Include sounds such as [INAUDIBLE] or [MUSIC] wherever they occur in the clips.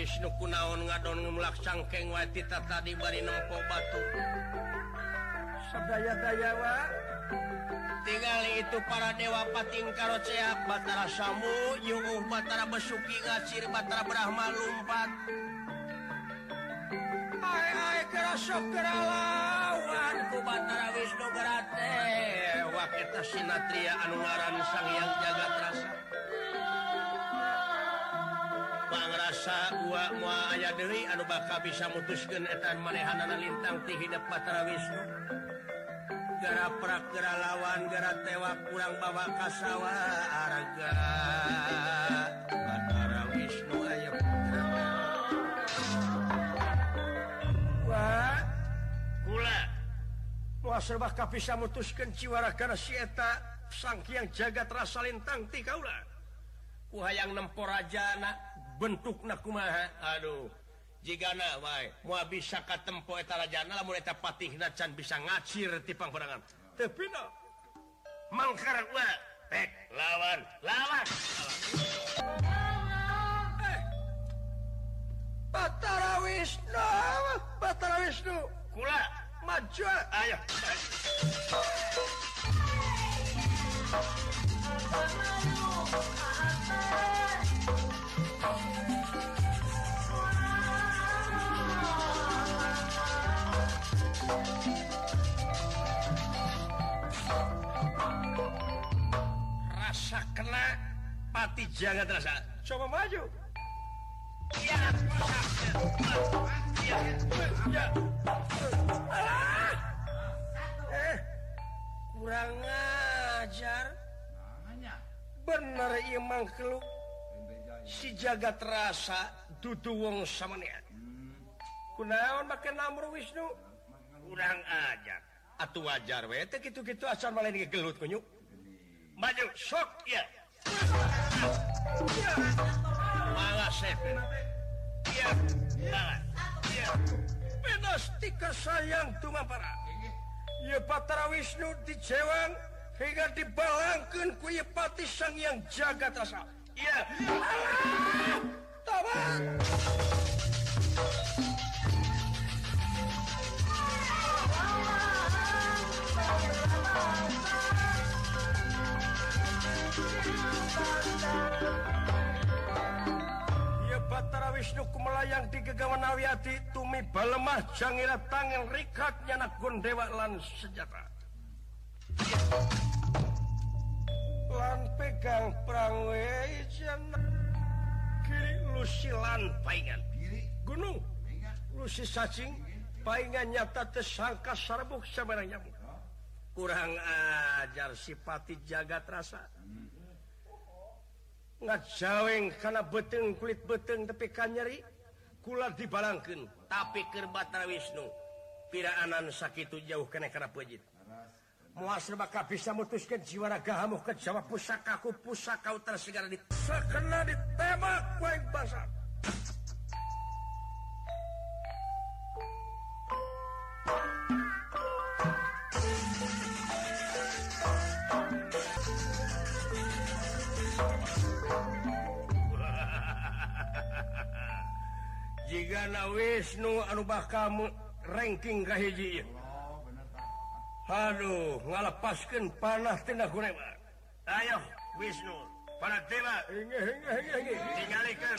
Wisnuku naon ngadonlak sangkeng watita tadi bari nempo batu. Sedayawa tinggal itu para dewa pating karo ceak Batara Samu yuuh Batara Besuki Ngacir Batara Brahma lumpat. Hai hai kerasok keralawan ku Batara Wisnu Gerate. Wakita Sinatria anu ngaran sang yang jagat rasa. asa gua mua aya Dewi anu bakal bisa mutuskan etan manehanana lintang ti hidup Batara Wisnu. Gara prak gara lawan gara tewa kurang bawa kasawa araga. Batara Wisnu aya putra wa kula mua serba kapisa mutuskan ciwara karena si eta sangkiang jagat rasa lintang ti kaula. Ku hayang nemporaja anak bentuk nakumaha Aduh. Jika mau bisa tempoettajana mulaiih can bisa ngacir tipang perangan tapi mangkar lawan lawan. Eh. Batara Wisnu. Batara Wisnu. Kula. Maju. Ayo. Ayo kena pati jangan terasa. Coba maju. Ah! Eh kurang ngajar. Bener Imang keluk si jaga terasa dudu wong sama niat hmm. kunaon pakai namru Wisnu? Kurang ajar. Atuh wajar wete gitu-gitu asal malah ini gelut kunyuk maju sok ya malah sepen ya Menastika sayang tunga para Ya Wisnu di Jewang hingga dibalangkan ku Ye Pati Sang yang jaga rasa. Ya. Tamat. Tamat. Batara Wisnu kumelayang di gegawan Awiati tumi balemah jangira tangan rikat nyanak gondewa lan senjata. Lan pegang perang wejan. Kiri lusi lan paingan. Gunung. Lusi cacing paingan? Nyata tersangka sarbuk nyamuk kurang ajar sipati jagat rasa. Hmm. ngaweng karena beteng kulit beteng tapi kan nyeri kula dibalangkan tapi Batara Wisnu piraanan sakit jauh kene karena pejit. Muas maka bisa mutuskan jiwa ragamu ke Jawa. Pusakaku pusaka utara segala di sekena ditembak kueng basah Wisnu anu kamu ranking kahiji Aduh ngalepaskan panah tindak goreng Ayo Wisnu para dewa tinggalkan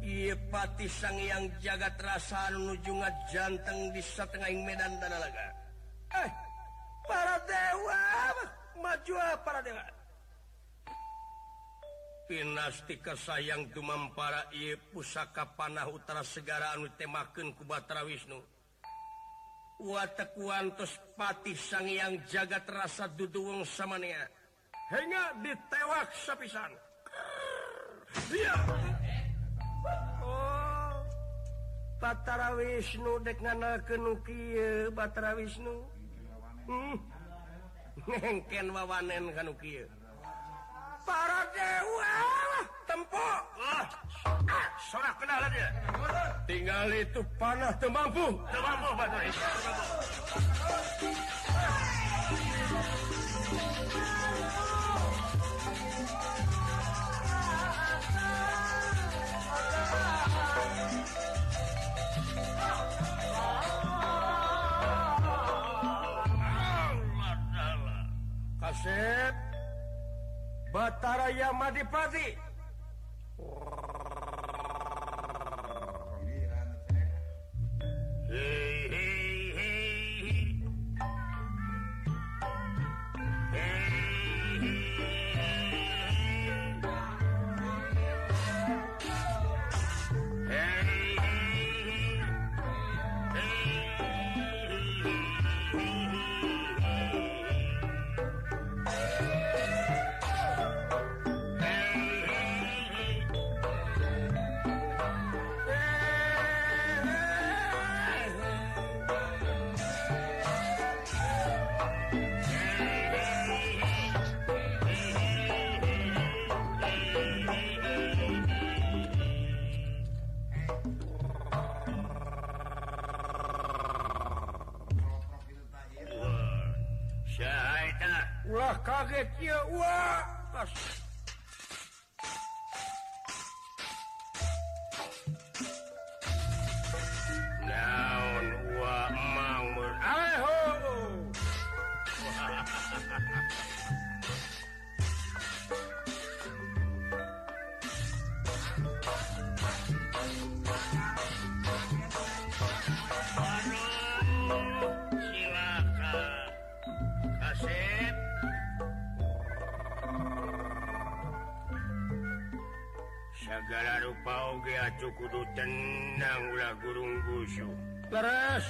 Iya pati sang yang jagat rasa menuju ngajanteng di setengah medan dan laga. Eh, para dewa maju para dewa. Pinastika sayang cumam para I pusaka panah utara segaraan temaken ku Batara Wisnu. Watekuantos pati sang yang jagat rasa duduung samania. Hanya ditewak sapisan. Iya. Oh Batara Wisnu dek ngana kenuki Batara Wisnu. nengken wawanen kan para dewa tempok oh. Ah. ah, sorak kenal aja. Tinggal itu panah temampu temampu batai temampu Buset Batara Yamadipati segala rupa Oge cukudu tenang ulah gurung busyu terus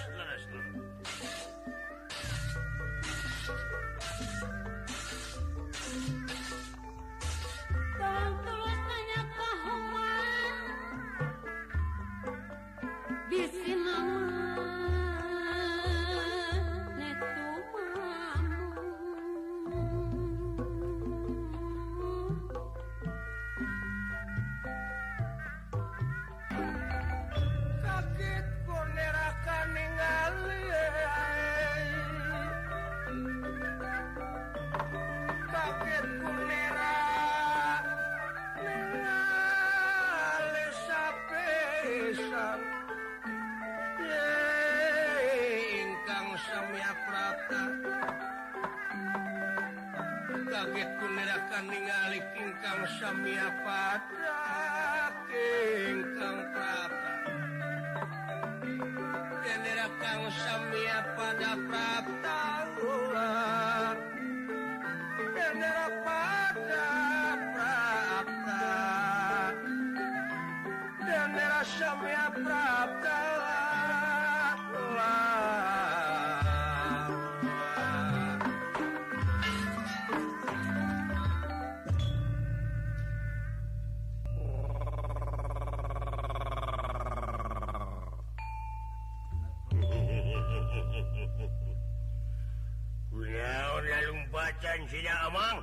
Abang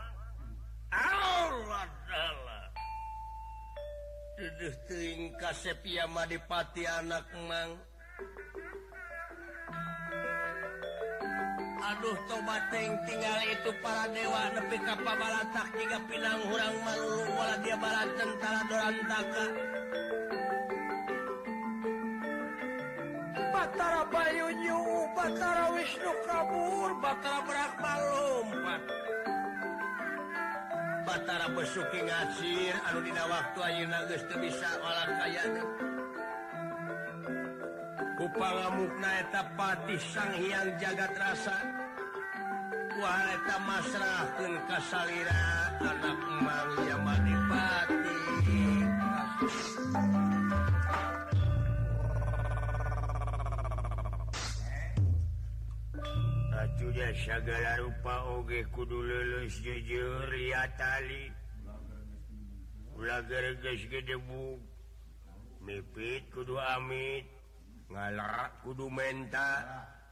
kasepia Madipati anak Mang. Aduh tobateng tinggal itu para dewa nepi kapabalatak tiga pinang hurang malulu wala dia barat tentara dorantaka Batara Bayunyu, Batara Wisnu Kabur, Batara para besuki ngacir aludina waktu ayeuna geus teu bisa walang kayana upala muknaeta Patih sang Hyang jagat rasa. Waeta masrah ka salira anak Maria Madipati segala rupa oge kudu lulus jujur ya tali. Lagarges gedebu mipit kudu amit ngalak kudu menta.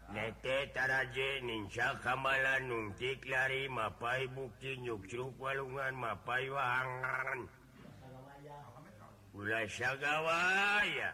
Netetarajeningsya kamalan nungtik lari mapai bukti nyukcuk walungan mapai wangan. Ulah sagawaya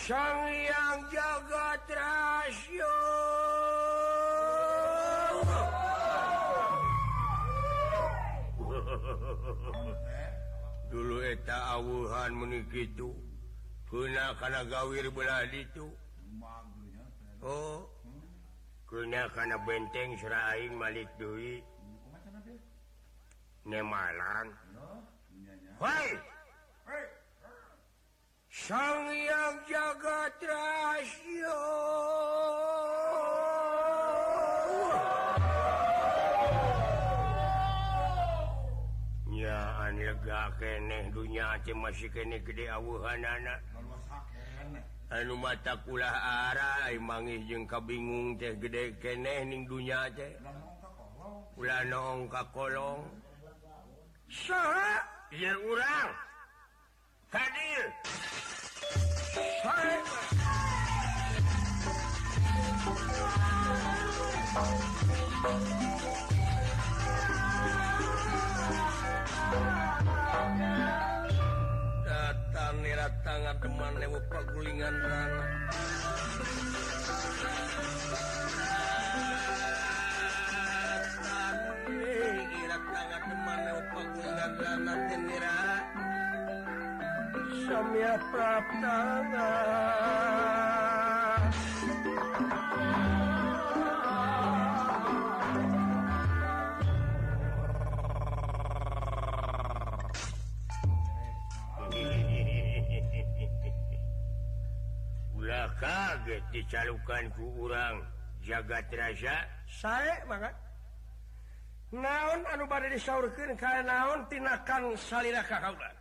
Sang yang jaga rasio dulu eta awuhan menikitu kena karena gawir belah itu Oh kena karena benteng serain Malik Dwi Nemalang. Hai Sang yang jagat rahasia. Ya lega keneh dunia aja masih keneh gede awuhan anak. Anu mata kulah arah mangis jeung kabingung teh gede keneh ning dunia teh. Ulah nong kakolong Sa ya urang. hadir. Saya. Datang niratang ademan lewu pergulingan rana. Datang niratang ademan lewu pagulingan rana tenirah. Samya Praptana Ulah kaget dicalukan ku urang jagat raja saya banget naon anu bade disaurkeun ka naon tinakan salira ka kaula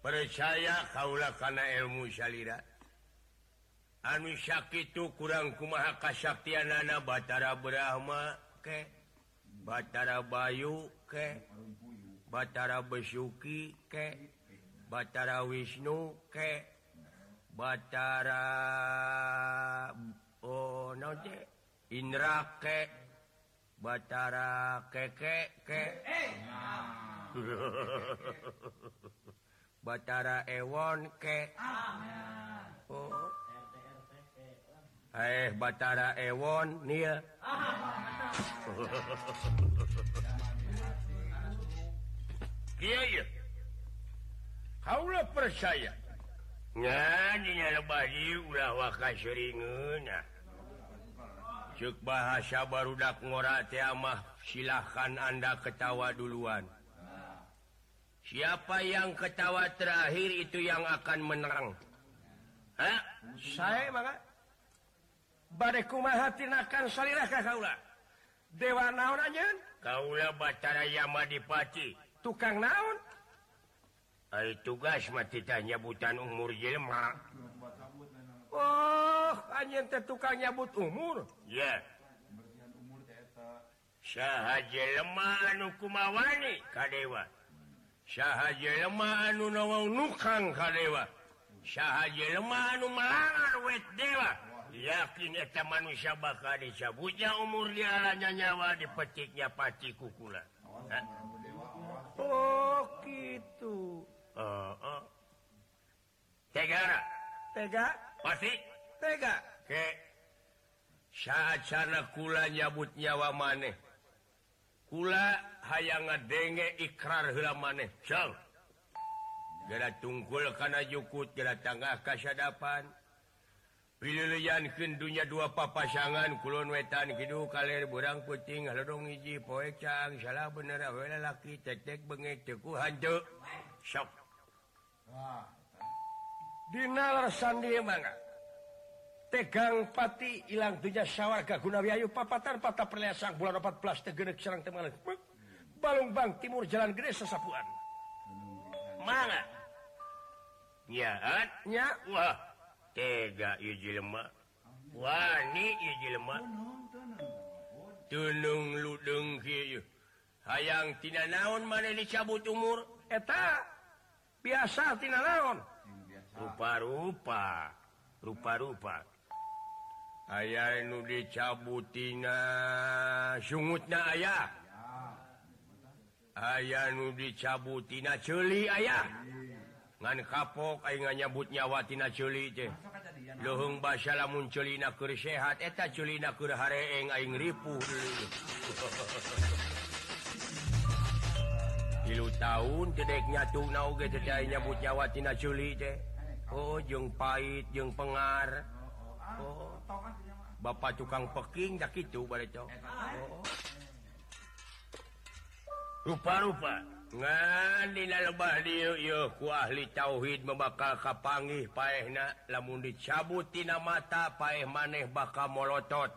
percaya Kaula karena ilmu salira anu sakitu itu kurang kumaha kasaktianana Batara Brahma ke Batara Bayu ke Batara Besuki ke Batara Wisnu ke Batara oh, Indra ke Bacara keke ke. [LAUGHS] Bacara ewon ke. Oh. eh Bacara ewon nih [LAUGHS] Kalah percaya nyanyinya lebah ulah waka seringun cek bahasa barudak ngoramah silahkan Anda ketawa duluan. Siapa yang ketawa terakhir itu yang akan menerang Hah? saya maka? Ka Kaula Dewa naon naonnya Kaula batara Yama Dipati tukang naon? Hai tugas mati tanya butan umur Jelma Oh anj tukang nyabut umur. Ya Syahlemahukmawani Kadewa Syah lemahanu nukang Kadewa jelema anu melangar wet dewa. Yakin eta manusia bakal dicabutnya umur dialanya nyawa dipetiknya pati kukula. Oh gitu. Oh, oh. Tegara tega? pasti. Tega. Ke. Saatcana kula nyabut nyawa maneh. Kula hayang ngadenge ikrar hela maneh. Gera tungkul kana jukut gera tangah kasadapan. Pilihan kendunya dua papasangan kulon wetan Kidul kalir burang kucing halodong iji poe cang salah bener awalaki tek tek bengek teku hancur sok wah. sandi mangga tegang pati ilang dunya sawarga guna Gunawiyu papatan patah perliasang bulan 14 tegenek Serang temalek balung bang Timur Jalan Gede sesapuan. Mana? Nyaatnya Wah tega iji lemak. Wani iji lemak. Tunung ludeng hiu hayang tina naon mana dicabut umur? Eta biasa tina naon? rupa-rupa. Rupa-rupa. Aya nu dicabutina sungutnya ayaah aya nu dicabutina celi ayah. Ngan kapok nga nyabut nyawatina celi lohung basa lamun celina sehat eta celina hareeng aing ripu tilu tahun cedeknya tuh nyabut nyawatina celi teh. [LAUGHS] Oh jeng pahit jeung pengar. Oh. oh. oh. Bapak tukang peking dak itu eh, oh. rupa-rupa. Ahli tauhid membakal kapangi paehna lamun dicabutina mata paeh maneh bakal molotot.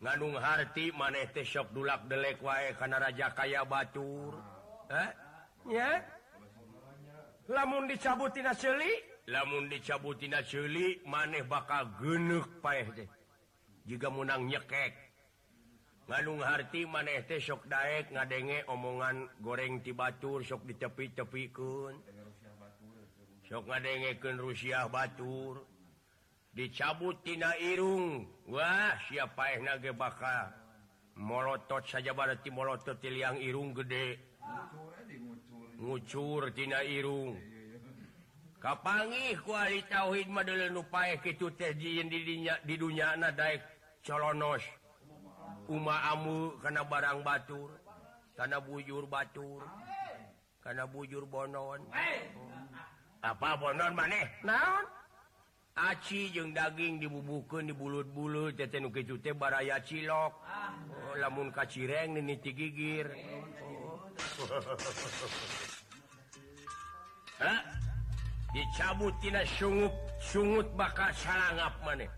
Ngandung harti maneh tesok dulak delek wae eh, karena raja kaya batur. Ah. Eh? Ya? Lamun dicabutina seli? lamun dicabutina celi maneh bakal genuk payah deh juga menang nyekek. Ngandung harti maneh teh sok daek ngadenge omongan goreng ti Batur sok ditepi-tepikun sok ngadengeken Rusia Batur. Dicabuttina Irung. Wah siapa nage bakal. Molotot saja bara ti molotot tiang Irung gede. Ngucurtina Irung. kapangi kitu teh di dunia colonos. Umaamu karena barang Batur karena bujur Batur karena bujur Bonon. Apa Bonon maneh naon? Aci jeung daging dibubukeun di bulut-bulut teh baraya cilok. Oh, lamun kacireng niti gigir. [LAUGHS] Oh. dicabuttinaungut bakal salangap maneh.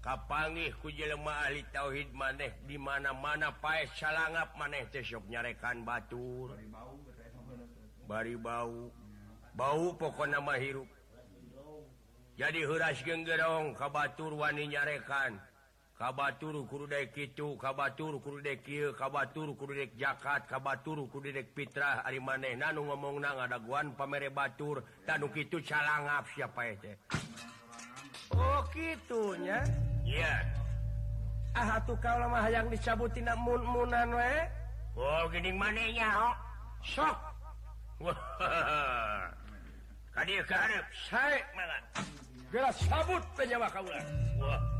Kapangih ku jelemah ahli tauhid maneh di mana-mana paes salangap maneh tesok nyarekan batur. Bari bau. Bau pokok nama hirup. Jadi huras genggerong kabatur wani nyarekan. kabatur kurudek itu kabatur kurudek kabatur kurudek jakat kabatur dek Fitrah Ari maneh nanu ngomong nang ada guan pamere batur. Tanu kitu calangap siapa itu? Oh kitunya? Iya. Yeah. ah tuh kau lama yang dicabutin mun munan we. Oh gini manehnya oh sok. Kadir karep saya malah gelas sabut penyawa kau lah. Wah.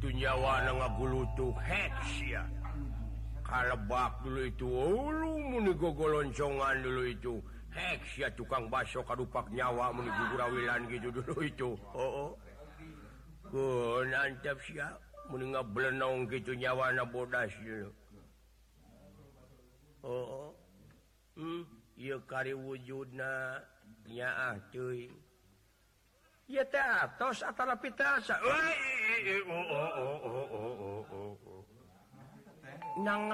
itu nyawa ngagulutuk heksia kalebak dulu itu ulu muni gogoloncongan dulu itu. Heksia tukang baso kadupak nyawa muni gugurawilan gitu dulu itu. Oh, oh. Oh, nantep sia muni ngablenong gitu nyawa na bodas dulu. Oh, oh. Hmm, iya kari wujudna nyaah cuy ya tos atara pitasa nang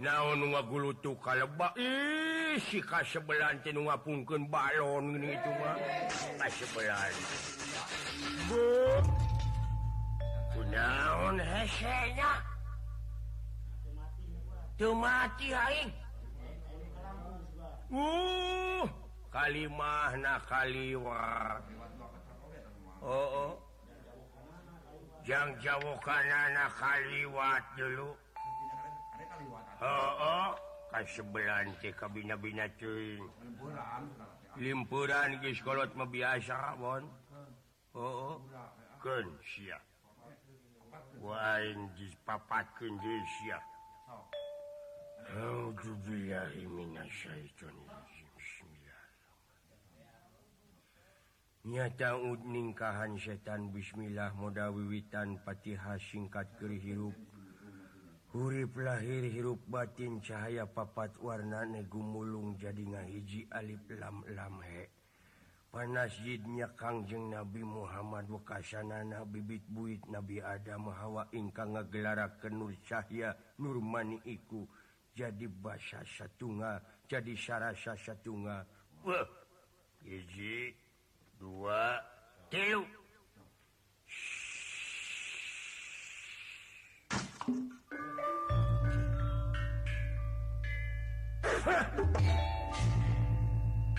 naon nu ngagulutu kalebak ih si kasebelan teh nu ngapungkeun balon gini itu mah kasebelan bu kunaon hesenya teu mati aing uh Kalimah na Kaliwar yang jauhkan anak Kaliwat dulu. Oh kasebelan kabina-bina cuy. Limpuran mah biasa won Oh oh. nyacaud ningkahan setan Bismillah moda wiwitan Patiha singkat keri hirup. Hurip lahir hirup batin cahaya papat warna negumulung jadi ngahiji Alif lam lamhe panasjidnya Kangjeng Nabi Muhammad wakasana Nabi bit buit Nabi Adam Hawa ingkang ngagelara ke Nur Cahya Nurmani iku. Jadi basa Satunga jadi sarasa Satunga hiji dua tilu.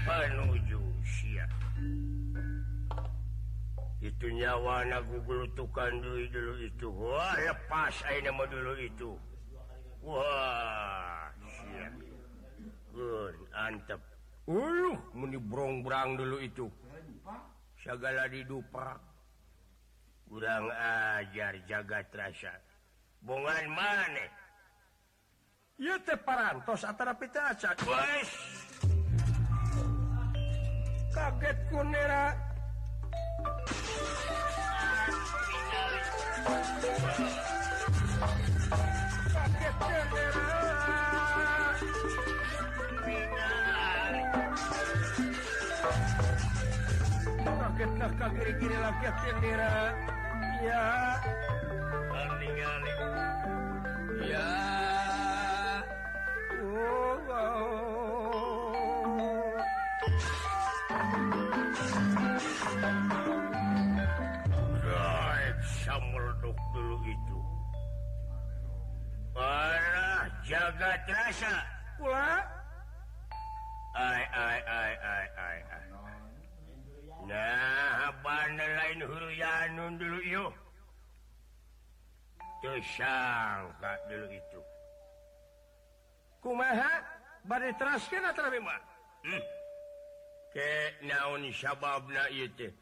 Menuju siap itu nyawana gugulutukan dulu dulu itu. Wah lepas air nama dulu itu. Wah siap Good, antep ulu meni brong-brang dulu itu. segala didupa. Kurang ajar jagat rasa. Bongan maneh parantos antara pita kaget kunera kaget kunera Kaget nah kagiri-giri laki sendiri. Ya, ningali. ya. Oh, oh. Right, samurduk dulu itu. Parah jagat rasa. Pula, Ai ai ai ai ai ai. Nah, mana lain huru yanun dulu yuk tersangka dulu itu. Kumaha? Bari teraskeun atuh abi hmm. ke naon sababna ieu teh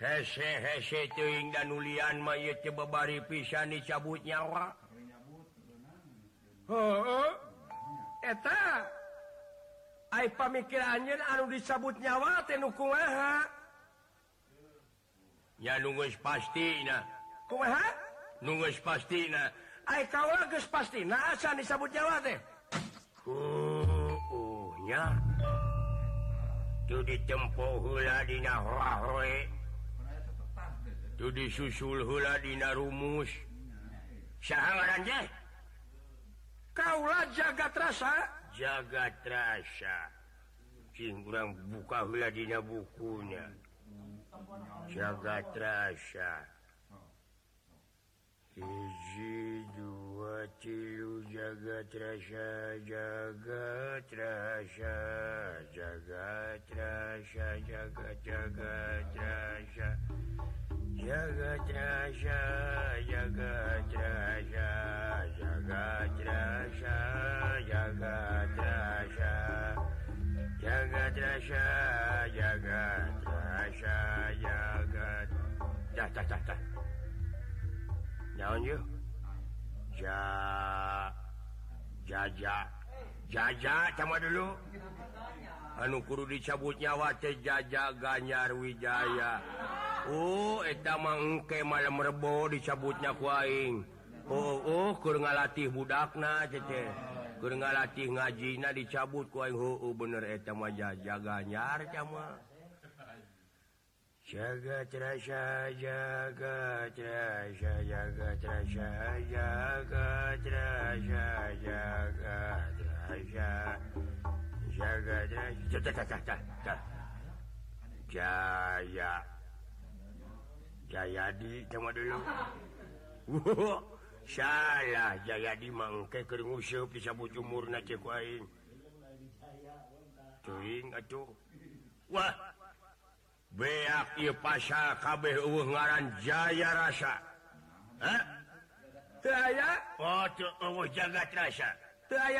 hese hese teuing danulian mah ieu teh babari pisan dicabut nyawa. Heuh eta. Ai pamikiran anu dicabut nyawa teh nu kumaha? ya nunggus pasti nunggus pasti asa disebut Jawa teh uh, uh, ditempo huladina disusul huladina rumus kaulah jagat rasa jagat rasa cing kurang buka huladina bukunya Jagatrasha. Изидувателю Джагатраша, Джагатраша, Джагатраша, Джагатраша, Джагатраша, Джагатраша, Джагатраша, Джагатраша, Джагатраша, Джагатраша, jaja jaja sama dulu. Anu kudu dicabut nyawa teh jaja Ganyar Wijaya. Oh eta mangke malam rebo dicabutnya kuing Oh, oh kur ngalatih budakna cece kur ngalatih ngajina dicabut kuing oh, oh bener eta mah jaja Ganyar sama jaga terasa jaga terasa jaga terasa jaga terasa jaga terasa jaga terasa jaya Jayadi sama dulu wow, salah Jayadi mangke kering usup disabut umurna cek aing cuing atuh wah beak pasya kabeh ngaran Jaya rasa. Oh, jagat rasa.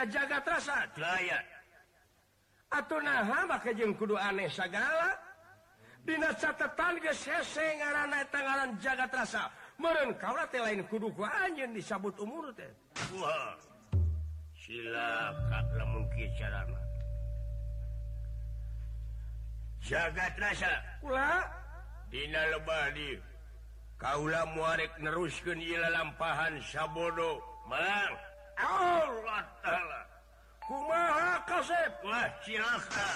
Jagat rasa? Atur nah makajeng kudu aneh segala Dina catatan ngaran jagat rasa. Meureun kaula teh lain kudu ku anjeun disabut umur teh. Silakan mungkin carana. jagat Dina lebah di. Kaula muarek neruskan ila lampahan Sabodo. Malang Allah ta'ala Kumaha kaseplah cilaka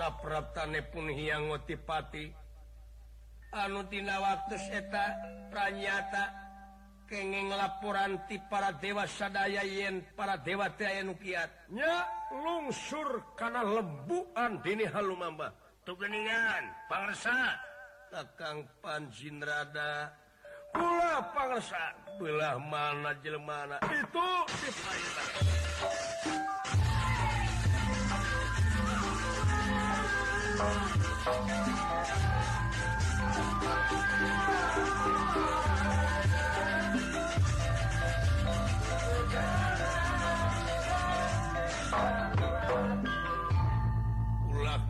sapraptane pun hiang ngotipati. Anutina waktu seta pranyata kenging laporan ti para dewa sadaya yen para dewa kiatnya lungsur karena lembuan dini halumamba. Tugeningan pangersa kakang panjin rada kula pangersa belah mana jelmana itu dipayar Ulah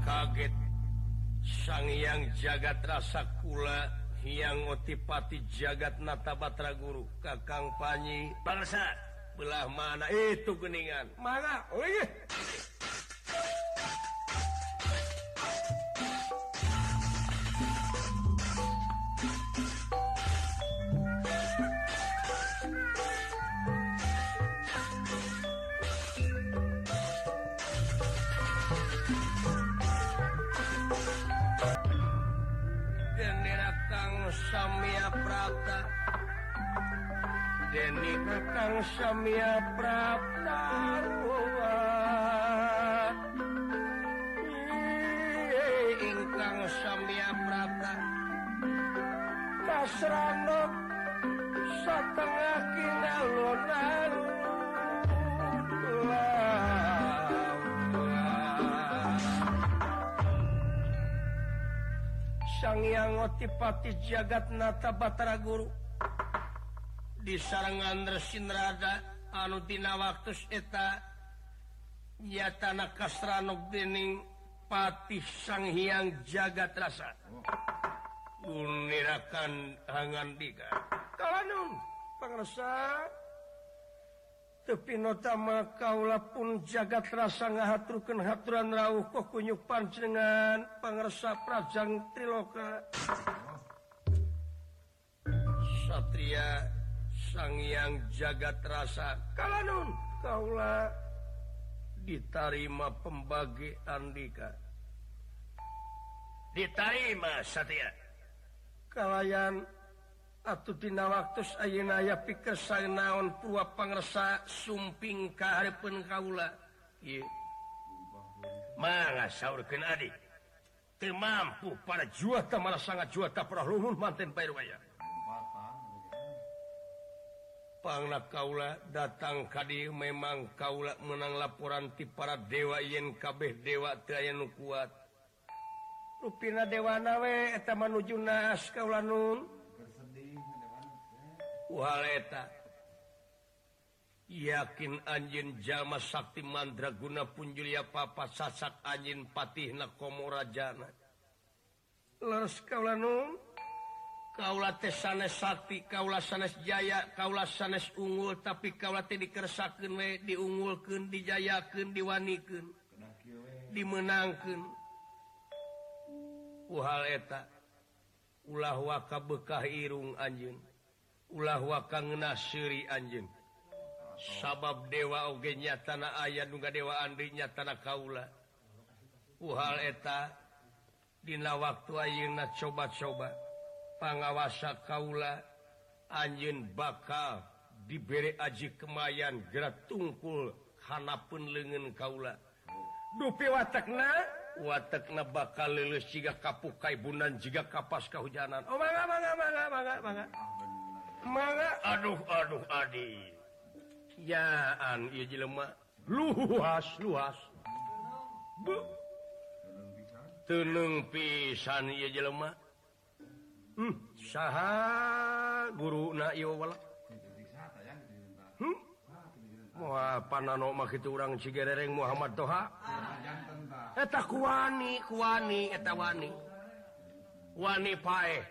kaget. Sangyang jagat rasa kula yang otipati jagat natabatra guru kakang panyi. Bangsa. Belah mana? Itu geningan mana? Oh iya. Prata Deni Kakang Samya Prata Ingkang Samya Prata Kasrano Satengah kinalunan Tuhan sanggotipati jagat nata Batara Guru. Di sarangan Resinrada anutina waktu eta ya tanah kasranuk dening patih sang Hyang jagat rasa. Unirakan hangan diga kalau pengresa tepinotama Kaula pun jagat rasa ngahaturkan haturan rauh kok kunyu panjenengan pangersa Prajang Triloka. Satria Sang Yang jagat rasa. Kalanun Kaula diterima pembagi Andika. Diterima Satria. Kalayan Atuhtina waktu Ayeuna pikir saya naon pua pangersa sumping keharipun Kaula. Mampu para juata malah sangat juta perluhun manten Pangla Kaula datang kadi memang Kaula menang laporan ti para dewa yen kabeh dewa Trayan kuat. Rupina Dewana we eta manuju naas Kaula Nun. waleta. Yakin anjin jama Sakti Mandraguna punjulia papa sasak anjin Patih Leres Kaula nun? Kaula teh sanes Sakti Kaula sanes Jaya Kaula sanes unggul tapi kaula teh dikersakeun we diunggulkeun dijayakeun diwanikeun dimenangkeun. Uhal eta ulah waka bekah irung anjeun ulah waka ngeunah seuri anjeun. sabab dewa ogenya tanah aya nuga dewa andrinya tanah kaula. Uhal eta Dina waktu ayeuna coba-coba. Pangawasa kaula anjin bakal diberi aji kemayan gerak tungkul hanapun lengan kaula. Dupi watakna watakna bakal lulus jika kapukai bunan jika kapas kehujanan oh mangga mangga mangga mangga mangga. manga aduh aduh Adi jaan ieu jelema luas luas tenung pisan ieu jelema. hmm, saha guru na iya wala hmm? Wah, panano urang cigerereng Muhammad Toha. Eta kuani, kuani, eta wani. Wani pae.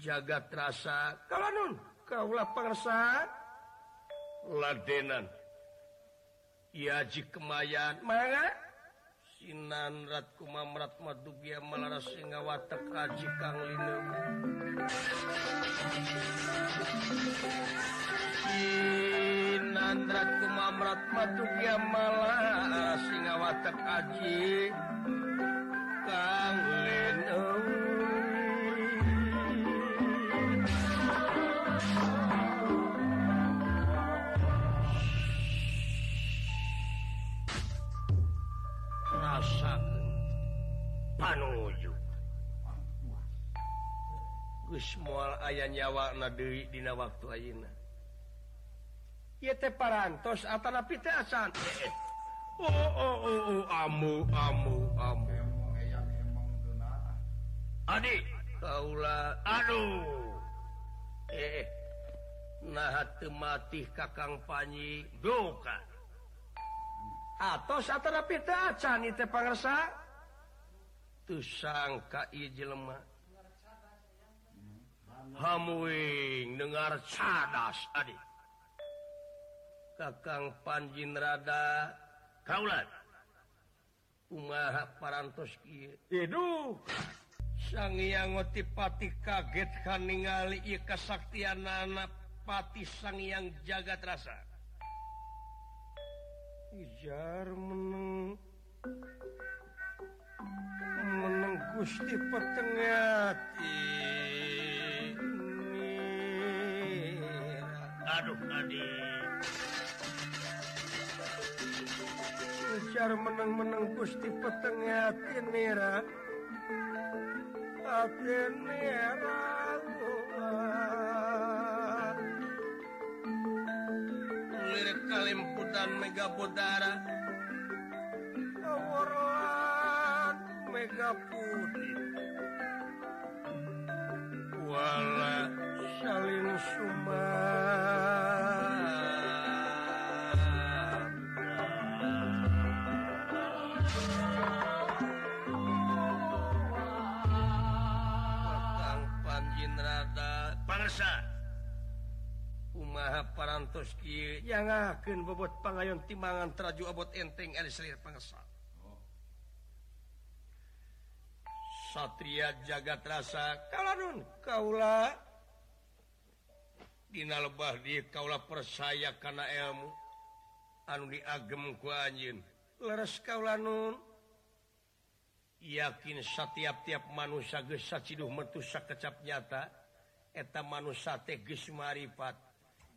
jagat rasa kalau nun kaulah persa ladenan. Yaji kemayan. Mana? Sinan Ratku Mamrat Madubia Malaras Singa Watak Haji Kang Linu. Sinan Ratku Mamrat Madubia Malaras Singa Watak Haji Kang mual aya nyawa Nawi dina waktu Aina parantos Aduh. Eh, eh. nah mati kakang panyi doka atau saat acan ieu teh pangsa tuh sangka jelma Hamuing dengar cadas tadi Kakang Panjin Rada kaulat Umaha parantos kieu. Iduh. Sang Hyang Otipati kaget kan ningali ieu kasaktianana Pati Sang Hyang Jagat Rasa. Ijar meneng meneng Gusti Petengati. Aduh, adik. Ujar meneng-meneng Gusti petengnya hati nira hati nira lirik kalimputan mega bodara awaran mega putih wala Salim Suma Umaha parantos yangken bobot pangayon timangan teraju abot enteng Elir pengesal oh. Satria jagat rasa kalauun Kaula. Dina lebah di kaulah persaya karena ilmu. Anu diagem ku anjin leres kaulah nun. Yakin setiap-tiap manusia gesa ciduh metusa kecap nyata eta manusia teh geus maripat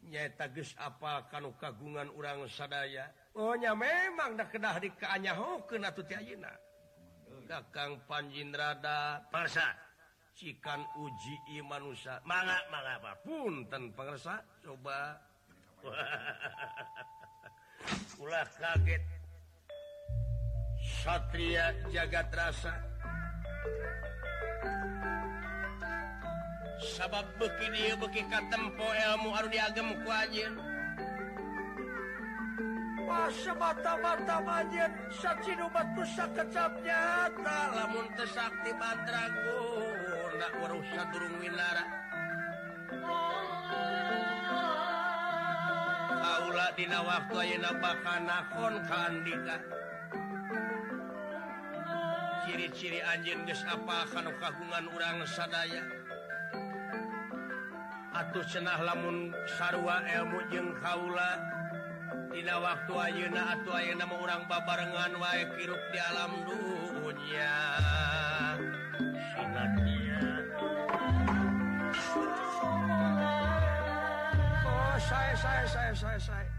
nyaeta geus apal kanu kagungan urang sadaya. Oh nya memang dah kedah di kaanyahokeun atuh ti ayeuna. Kakang panjin rada parsa cikan uji manusia. Mana mana apa pun dan pengersa. Coba. [LAUGHS] Ulah kaget. Satria jagat rasa sabab begini ya, beki katempo ilmu harus diagem ku anjir Masa mata-mata manjir, saksi nubat pusaka cap nyata lamun tesakti tangga warusa durung winara. Kaula dina waktu ayeuna bakal nakon ka Andika. Ciri-ciri anjeun geus apa kana kagungan urang sadaya? Atuh cenah lamun sarua ilmu jeung kaula. Dina waktu ayeuna atuh ayeuna mah urang babarengan wae kirup di alam dunya.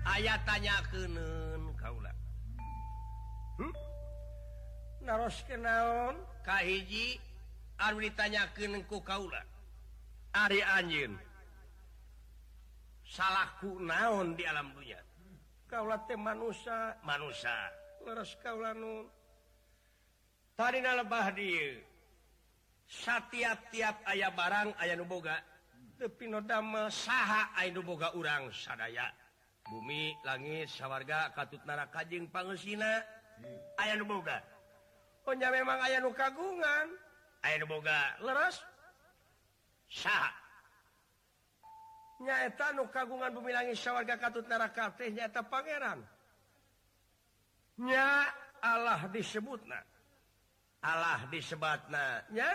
ayaah tanya keun Kaula hmm? naros kenaon? Kahiji anu ditanyakeun ku kaula ari anjeun. Salahku naon di alam dunya kaula teh manusia. Manusia. Leres kaula nu tadina lebah dieu setiap-tiap aya barang aya nu boga. tepinodama saha Boga urang sadaya. Bumi langit sawarga katut naraka jeung pangeusina aya Boga. Punya memang aya nu kagungan. Aya nu Boga leres. Saha. Nyaeta nu kagungan bumi langit sawarga katut naraka teh nyaeta pangeran. Nya Allah disebutna. Allah disebatna. Nya?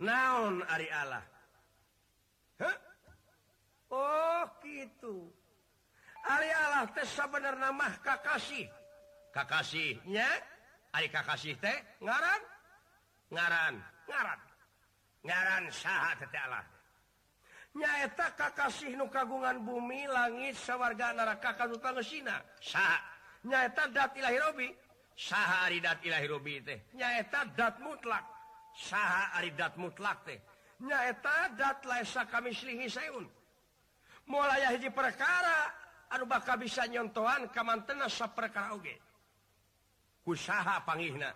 Naon Ari Allah? Oh gitu. Allah bener nama Kakasih. Kakasihnya Kakasih teh? Ngaran? Ngaran. Ngaran. Ngaran nyaeta Kakasih nu kagungan bumi langit sawarga neraka Kadutanina nyaeta datlahirobi saharidatlahirobi teh. Nyaeta dat mutlak. Sah aridat mutlak teh. nyaetadatsa kamislihiun mulai hiji perkara Aduh bakal bisa nyontohan kaman tenas sa perkara oge. Usaha pangihna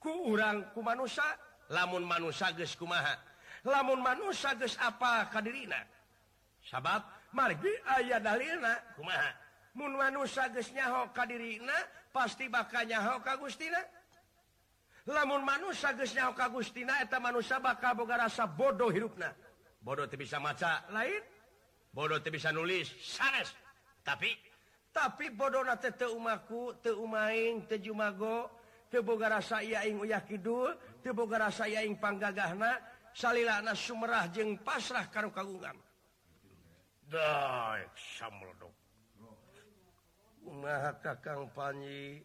ku urang ku manusia lamun manusia geus kumaha. Lamun manusia geus apa kadirina? Sabab margi aya dalilna kumaha. Mun manusia geus nyaho kadirina pasti bakal nyaho ka Gustina. lamun manusia nyaho ka Gustina eta manusia bakal boga rasa bodoh hirupna. Bodoh teu bisa maca. Lain? Bodoh teu bisa nulis. Sanes. Tapi? Tapi bodoh teh teu umaku teu umaing teu jumago teu boga rasa ieu aing uyah kidul teu boga rasa yaing panggagahna salilana sumerah jeung pasrah karo kagungan. Daek samrodok kakang panji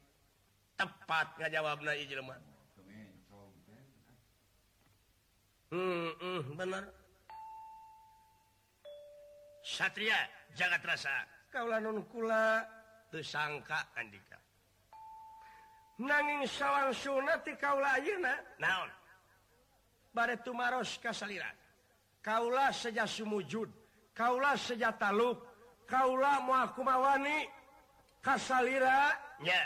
tepat ngajawabna ieu jelema. hmm, hmm, bener Satria jagat rasa kaulah nonkula tersangka Andika. Nanging sawang sunati kaulah ayeuna naon? Bare tumaros kasaliran. Kaulah seja sumujud kaulah seja taluk kaulah moal kumawani kasalira nya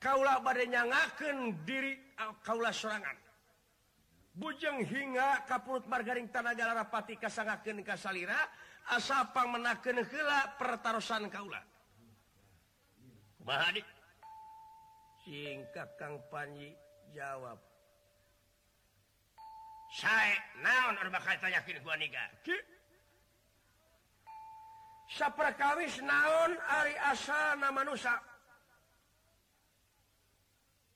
kaulah bade nyangakeun diri kaula sorangan. bujeng hingga kapurut margaring tanahja rapati kasangaken kasalira asapang menaken hela pertarusan kaula Bahadik singkat Kang Panji jawab. Saya naon anu bakal tanyakeun ku nikah Saperkawis naon ari asana manusia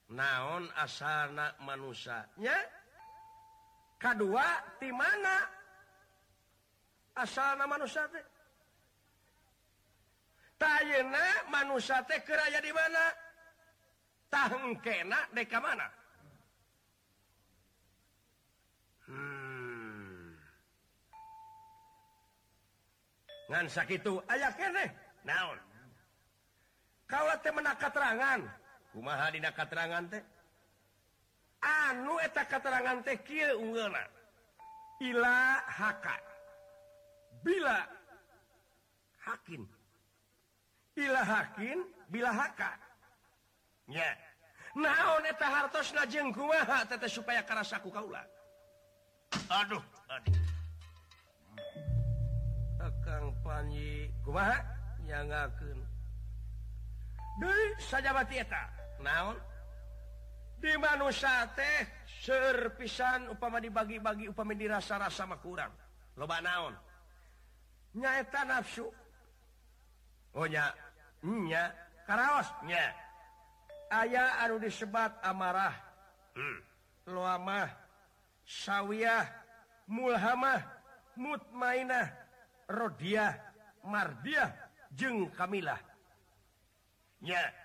naon asana manusia nya? K2 di mana asal tayna manate keraya di mana? Takenak deka mana? Hmm. ngan sakit aya naon? Teh menaka terangan kumaha dina katerangan teh? anu eta keterangan teh ilahaka bila Hakim Ilahakin bilahakanya naon eta hartos najeng kumaha tete supaya kerasaku kaula? Aduh aduh. Akang Panji kumaha? Yang deui sajabati eta. Naon? di manusia teh serpisan upama dibagi-bagi upama dirasa-rasa sama kurang. Loba naon? Nyaeta nafsu. Oh nya. Nya. Karaos. Nya. Aya anu disebat amarah. Hmm. loamah. Sawiyah. Mulhamah. Mutmainah. Rodiah. Mardiah. Jeng kamilah. Nya.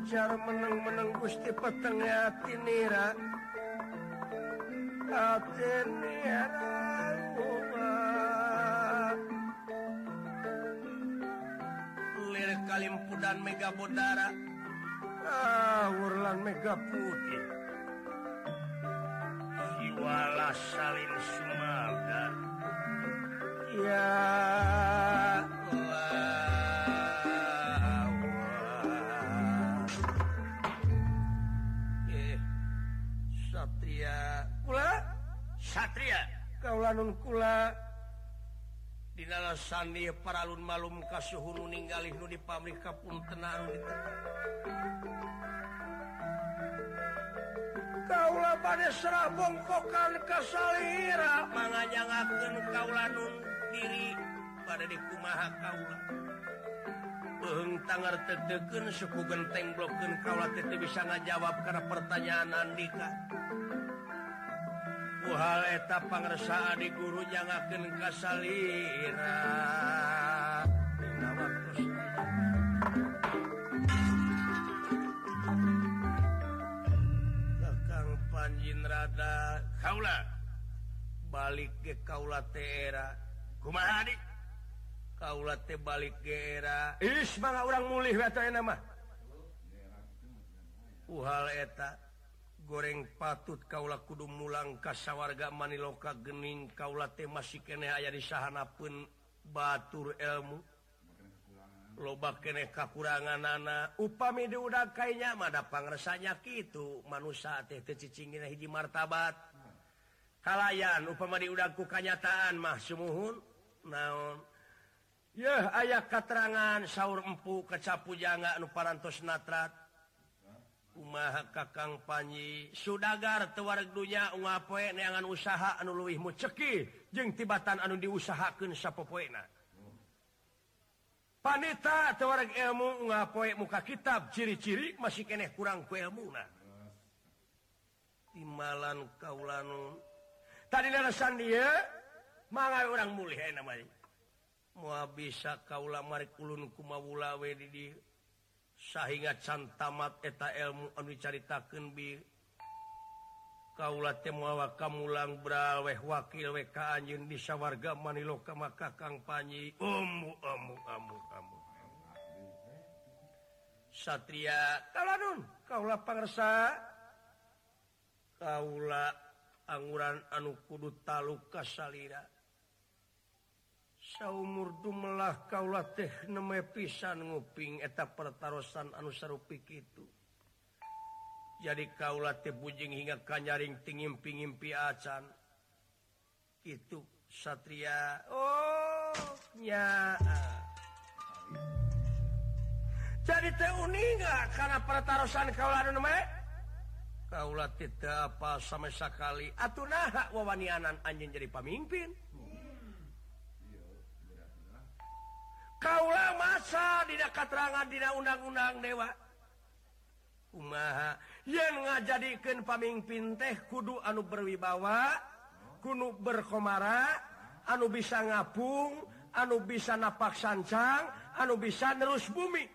Ujar meneng-meneng Gusti petengah tinira Atinira Kalimpu dan Mega Bodara ah, Urlan Mega Putih. Siwala Salin Sumaga Ya kaulanun kula. Dialasan dia paralun malum kasuhunu ningali nu di pabrik kapun tenang Kaula pada serah bongkokan kasalira. Manganyangakeun kaulanun diri pada dikumaha kaula. Beung tangar tetekeun suku genteng bloken kaula teu bisa ngajawab karena pertanyaan Andika. hal eta pangresa di guru janganken kasalira. Kakang Panjinrada Kaula. Balik ke Kaula Tera kumaha adik Kaula teh balik Gera Is bangga orang mulih nama Uhal eta goreng patut Kaula Kudu Mulang kasawarga Maniloka Gening Kaula masih kene aya di sahana pun Batur elmu lobak kene kakurangan anak upami udah kayaknya mada pangresanya gitu manusia teh tecicingin hiji martabat. Kalayan upama diudahku kanyataan mah semuhun naon? Ya ayah keterangan sahur empu kecapu jangan nu parantos natrat. Umaha Kakang Panyi. Sudagar tewardunya upoe neangan usaha anu luwihmu ceki jeung tibatan anu diusahakan sapopoena. Paneta tewareg ilmu ngapoe muka kitab. Ciri-ciri masih keneh kurang kuelmuna Timalan kaulanun. Tadi lerasan dia mangai orang mulih namanya Mua bisa kaulah marik ulun kumawulawe di dia sehingga can tamat eta ilmu anu dicaritakan bi kaulat muawa kamulang braweh wakil weka anjing bisa warga manilo ke maka kang panyi umu umu umu umu satria kalanun kaula pangersa. Kaula angguran anu kudu taluk kasalira. murdulah kaulah teh pisan nguping eta pertaran anusarupik itu jadi kaulah tebujing hingga kanyaring tingimpingimpi acan. Itu Satria. Ohnya jadi karena pertaran neme? Kaula tidak apa sama sekali atuh nah wawanianan anjing jadi pemimpin kaulah masa tidak katerangan tidak undang-undang dewa. Umaha yang ngajadikan pamimpin teh kudu anu berwibawa kuno berkomara anu bisa ngapung anu bisa napak sancang anu bisa terus bumi.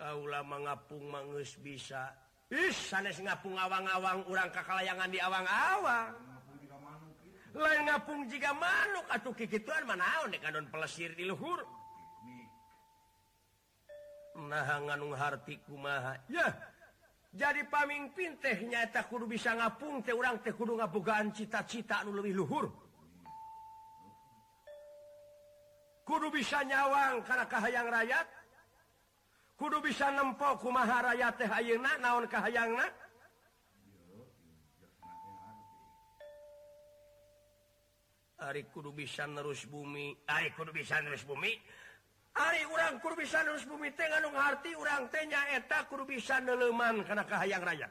Kaulah mengapung mangus bisa. Is, sanes ngapung awang-awang urang kakalayangan di awang-awang. lain ngapung jika manuk atau kekituan manaon kadon pelesir di luhur. Nah nganung harti kumaha. Ya jadi pamimpin teh nyata kudu bisa ngapung teh orang teh kudu ngabogaan cita-cita nu lebih luhur. Kudu bisa nyawang karena kahayang rakyat kudu bisa nempo kumaha rakyat teh ayeuna naon kahayangna. Ari kudu bisa nerus bumi Ari kudu bisa nerus bumi. Ari urang kudu bisa nerus bumi teh ngandung harti urang teh nyaeta kudu bisa neleman kana kahayang raya.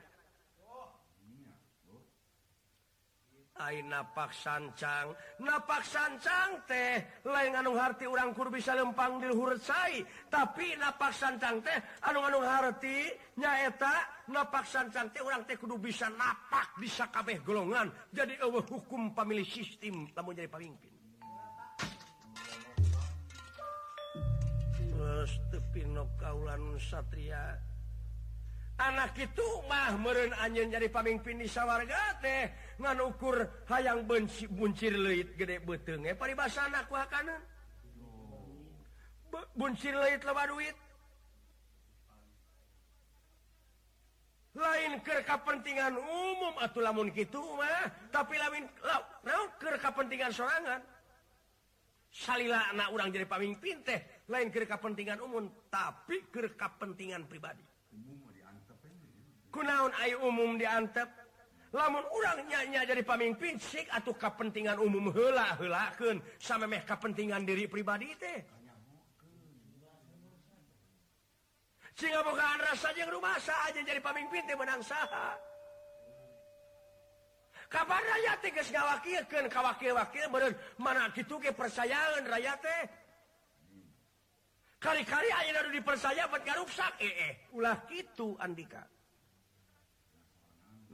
Ai napak sancang napak sancang teh lain anu harti urang kudu bisa lempang di hurcai tapi napak sancang teh anu anu harti nyaeta napaksan cantik orang teh kudu bisa napak bisa kabeh golongan. Jadi eueuh hukum pemilih sistem lamun jadi pemimpin terus kaulan satria. Anak itu mah meren anjen jadi pemimpin di sawarga teh ngan ukur hayang benci buncir leit gede beteng eh paribasa anak kanan buncir leit lebar duit? lain ke kepentingan umum atau lamun gitu mah tapi lain mau ke kepentingan sorangan? Salila anak orang jadi pamimpin teh lain ke kepentingan umum tapi ke kepentingan pribadi. Kunaun ayu umum diantep? Lamun orang nyanya jadi pamimpin sik atau kepentingan umum hela helaken sama meh kepentingan diri pribadi teh. sehingga bukan rasa yang rumah aja jadi pemimpin di menang saha. Kabar rakyat tegas ngawakilkan kawakil-wakil beren mana gitu ke percayaan raya teh? Kali-kali aja lalu dipercaya buat rusak. eh, eh. Ulah gitu Andika.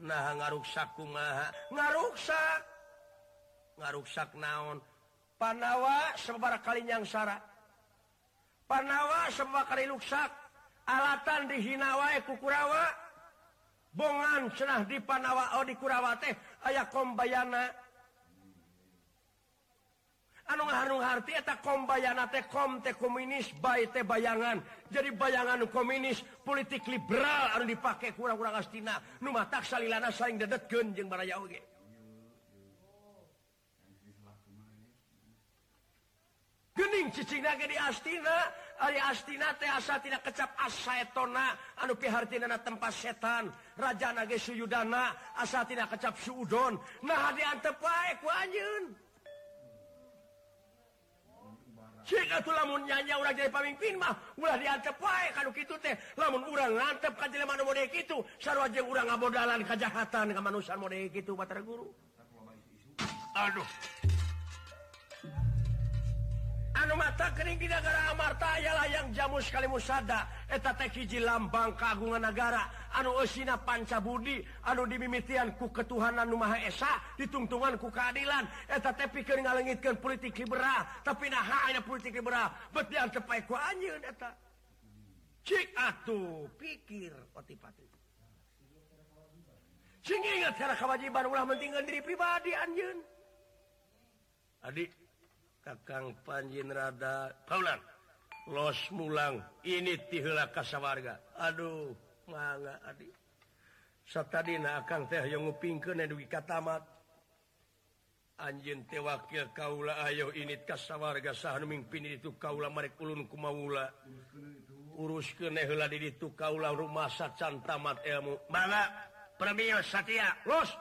Nah ngaruksak kumaha? Ngaruksak. Ngaruksak naon? Panawa sebar kali nyangsara. Panawa sebar kali luksak. alatan di Hinawa kukurawa bongan cenah di Panawa oh di Kurawa teh aya kombayana. Anu ngaharung harti eta kombayana teh kom teh komunis baik teh bayangan. Jadi bayangan komunis politik liberal anu dipakai kurang-kurang astina. Nu matak salilana saing dedetkeun jeung baraya oge. Gening cicingna ge di astina. Ari astina teh asa tidak kecap asaetona anu pihartinana tempat setan. Raja ge suyudana asa tidak kecap suudon. Nah diantep wae ku anjeun. Cik atuh lamun nyanya urang jadi pamimpin mah ulah diantep wae kanu kitu teh. Lamun urang ngantep ka jelema nu model kitu sarua jeung urang ngabodalan kajahatan ka manusia model kitu batara guru. Aduh. anu mata kering di negara Amarta ayalah yang jamu sekali musada. Eta teh hiji lambang kagungan negara anu eusina pancabudi anu dimimitian ku ketuhanan nu Maha Esa ditungtungan ku keadilan. Eta teh pikeun ngalengitkeun politik liberal tapi naha aya politik liberal. Bet dian teu ku anjeun eta. Cik atuh pikir otipati. Sing ingat kana kewajiban ulah mentingkeun diri pribadi anjeun. Adik Kakang Panjinrada Paulang. Los Mulang. Ini tihla kasawarga Aduh manga adik. Satadina akang teh yang ngupingkeun dugi ka tamat Anjeun teh wakil kaula ayo init kasawarga saha nu mimpin itu kaula marek ulun kumaula. Uruskeun heula di ditu kaula rumah sacan tamat ilmu. Mangga premios Satya Los!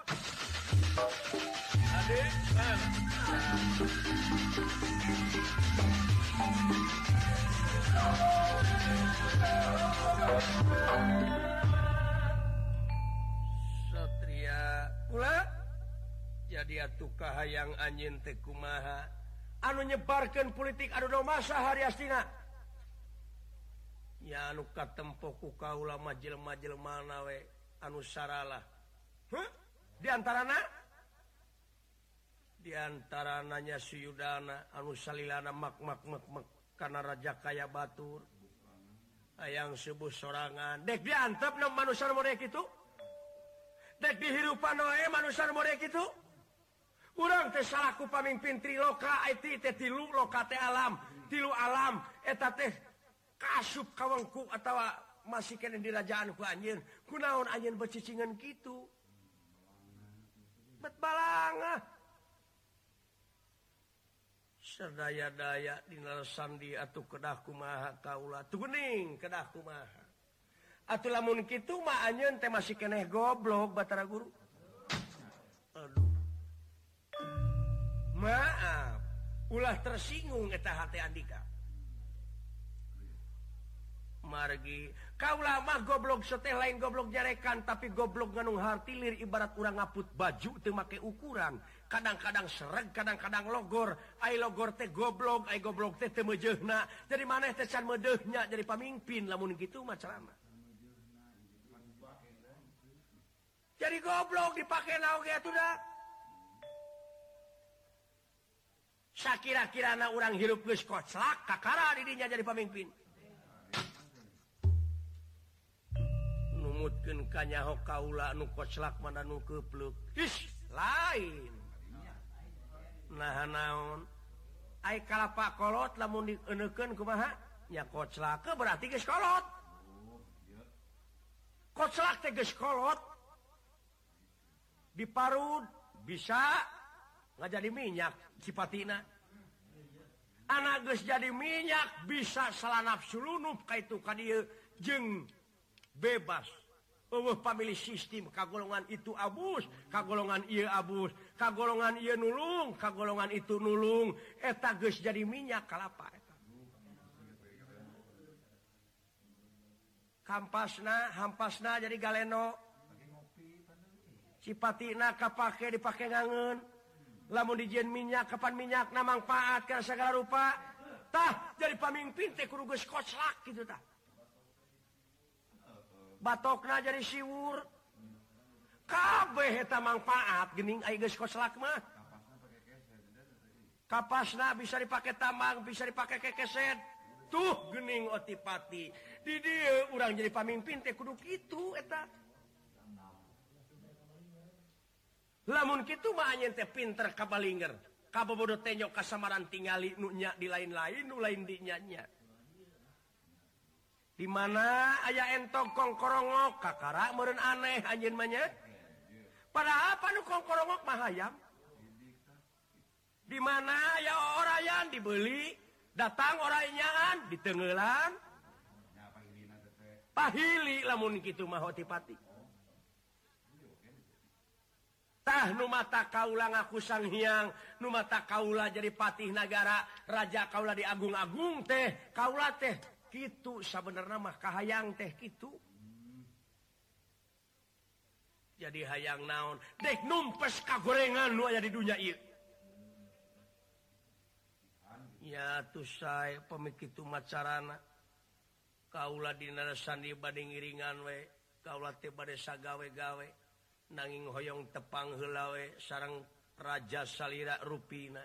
Satria pula jadi atukah hayang anjin Tekumaha anu nyebarkan politik Aduh masa hariastina ya luka tempoku kau lama jelma-jelma nawe anu saralah. Huh? diantara diantara nanya Suyudana mak mak karena raja kaya Batur. Ayang subuh sorangan. Dek diantap manusia mereka itu? Dek dihirupan noe manusia mereka itu? Teh salahku pamimpin triloka IT tilu loka alam tilu alam. Eta teh kasup kawengku atau masih kena dirajaanku anjir kunaon anjir bercicingan gitu cepet balangan ah. sedaya-daya Dinarandi atau kedahku maha Kaula tuing kedahku maha atau lamun gitu maannya teh masih keneh goblok Batara Guru. Aduh. maaf. Ulah tersinggung eta hati Andika. margi. Kau lama goblok sete lain goblok jarekan tapi goblok ganung hartilir ibarat kurang ngaput baju temakai ukuran. Kadang-kadang sereg kadang-kadang logor. Ay logor teh goblok ay goblok teh teu meujeuhna jadi maneh teh can meudeuhnya jadi pamimpin. Lamun gitu macam lama jadi goblok dipakai naoge atuh da sakira-kirana urang hirup geus koclak kakara didinya jadi pamimpin. mungkin kanyaho Kaula nukoslak mana nu kepluk lain. Nah naon? Ay kalapa kolot lamun dienekeun kumaha? Nya koclake berarti geus kolot. Koclak teh geus kolot. Diparud bisa nggak jadi minyak cipatina. Anak geus jadi minyak bisa salah nafsu lunup ka itu ka dieu jeung bebas. Uh, family sistem kagolongan itu abus kagolongan ia abus. Kagolongan ia nulung kagolongan itu nulung. Eta geus jadi minyak kalapa kampasna hampasna jadi galeno. Sipatina kapake dipakai ngangen lamun dijen minyak kapan minyak na manfaat karena segala rupa tah jadi pamimpin teh kurugus koclak gitu tah. batokna jadi siwur. Kabeh manfaat gening koslakmah kapasna bisa dipakai tambang bisa dipakai kekeset. Tuh gening otipati. Di dia orang jadi pamimpin teh kudu itu eta. Lamun gitu banyak teh pinter kabalinger. Kabobodo tenyok kasamaran tingali nunya di lain-lain nu lain dinyanya dimana aya entok kongkorongok kakara meren aneh anjinnya pada apa kongkorongok mahayam dimana ya orayan dibeli datang orangnyaan di tenggelan pahili lamun gitu nu mata kaula ngaku sang hiang mata Kaula jadi patih negara Raja Kaula di Agung-agung teh Kaula teh. gitu sebenarnya mah hayang teh gitu jadi hayang naon? Dek numpes ka gorengan lu aya di dunia ieu. Ya tuh saya pemikir itu macarana kaulah sandi dibanding iringan we kaulah tiba desa gawe-gawe nanging hoyong tepang helawe sarang raja salira rupina.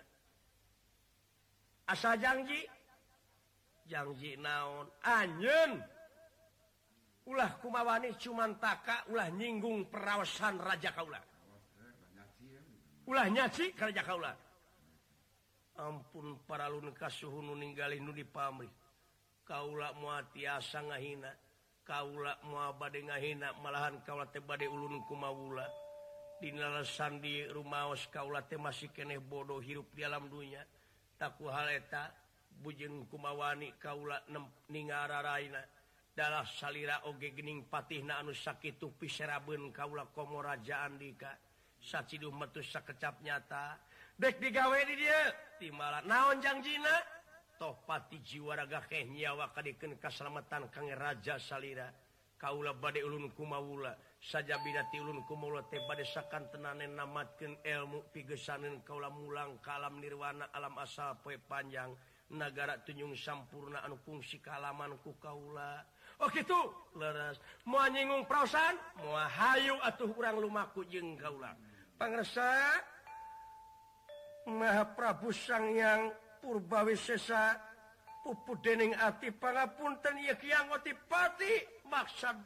Asa janji janji naon anyen ulah kumawani cuman taka ulah nyinggung perawasan Raja Kaula. Ulah nyaci Raja Kaula. Ampun para lunekas nu ninggalin nu di pamri kaula mua tiasa ngahina kaula mua bade ngahina malahan kaula teh bade ulun kumawula. Dinalasan di rumaos kaula teh masih keneh bodoh hirup di alam dunya. Taku haleta bujeng kumawani Kaula ningararaina dalam salira oge gening patih na anu sakit piseraben Kaula komo raja Andika saciduh metu sakecap nyata. Dek digawe di dia. Timala naon jangjina toh pati jiwaraga keh nyawa kadikeun kaselamatan kang raja salira. Kaula bade ulun kumawula saja bidati ulun kumawula teh bade sakan tenanen namatkeun ilmu pigesaneun kaula mulang kalam nirwana alam asal poe panjang. negara tunjung sampurna anu fungsi kalaman ku Kaula. Oh gitu leras mau nyinggung perasaan muahayu atuh kurang lumaku jeng Kaula. Pangersa Maha Prabu Sang yang purbawi sesa pupu dening ati pangapunten ieu kiang otipati maksud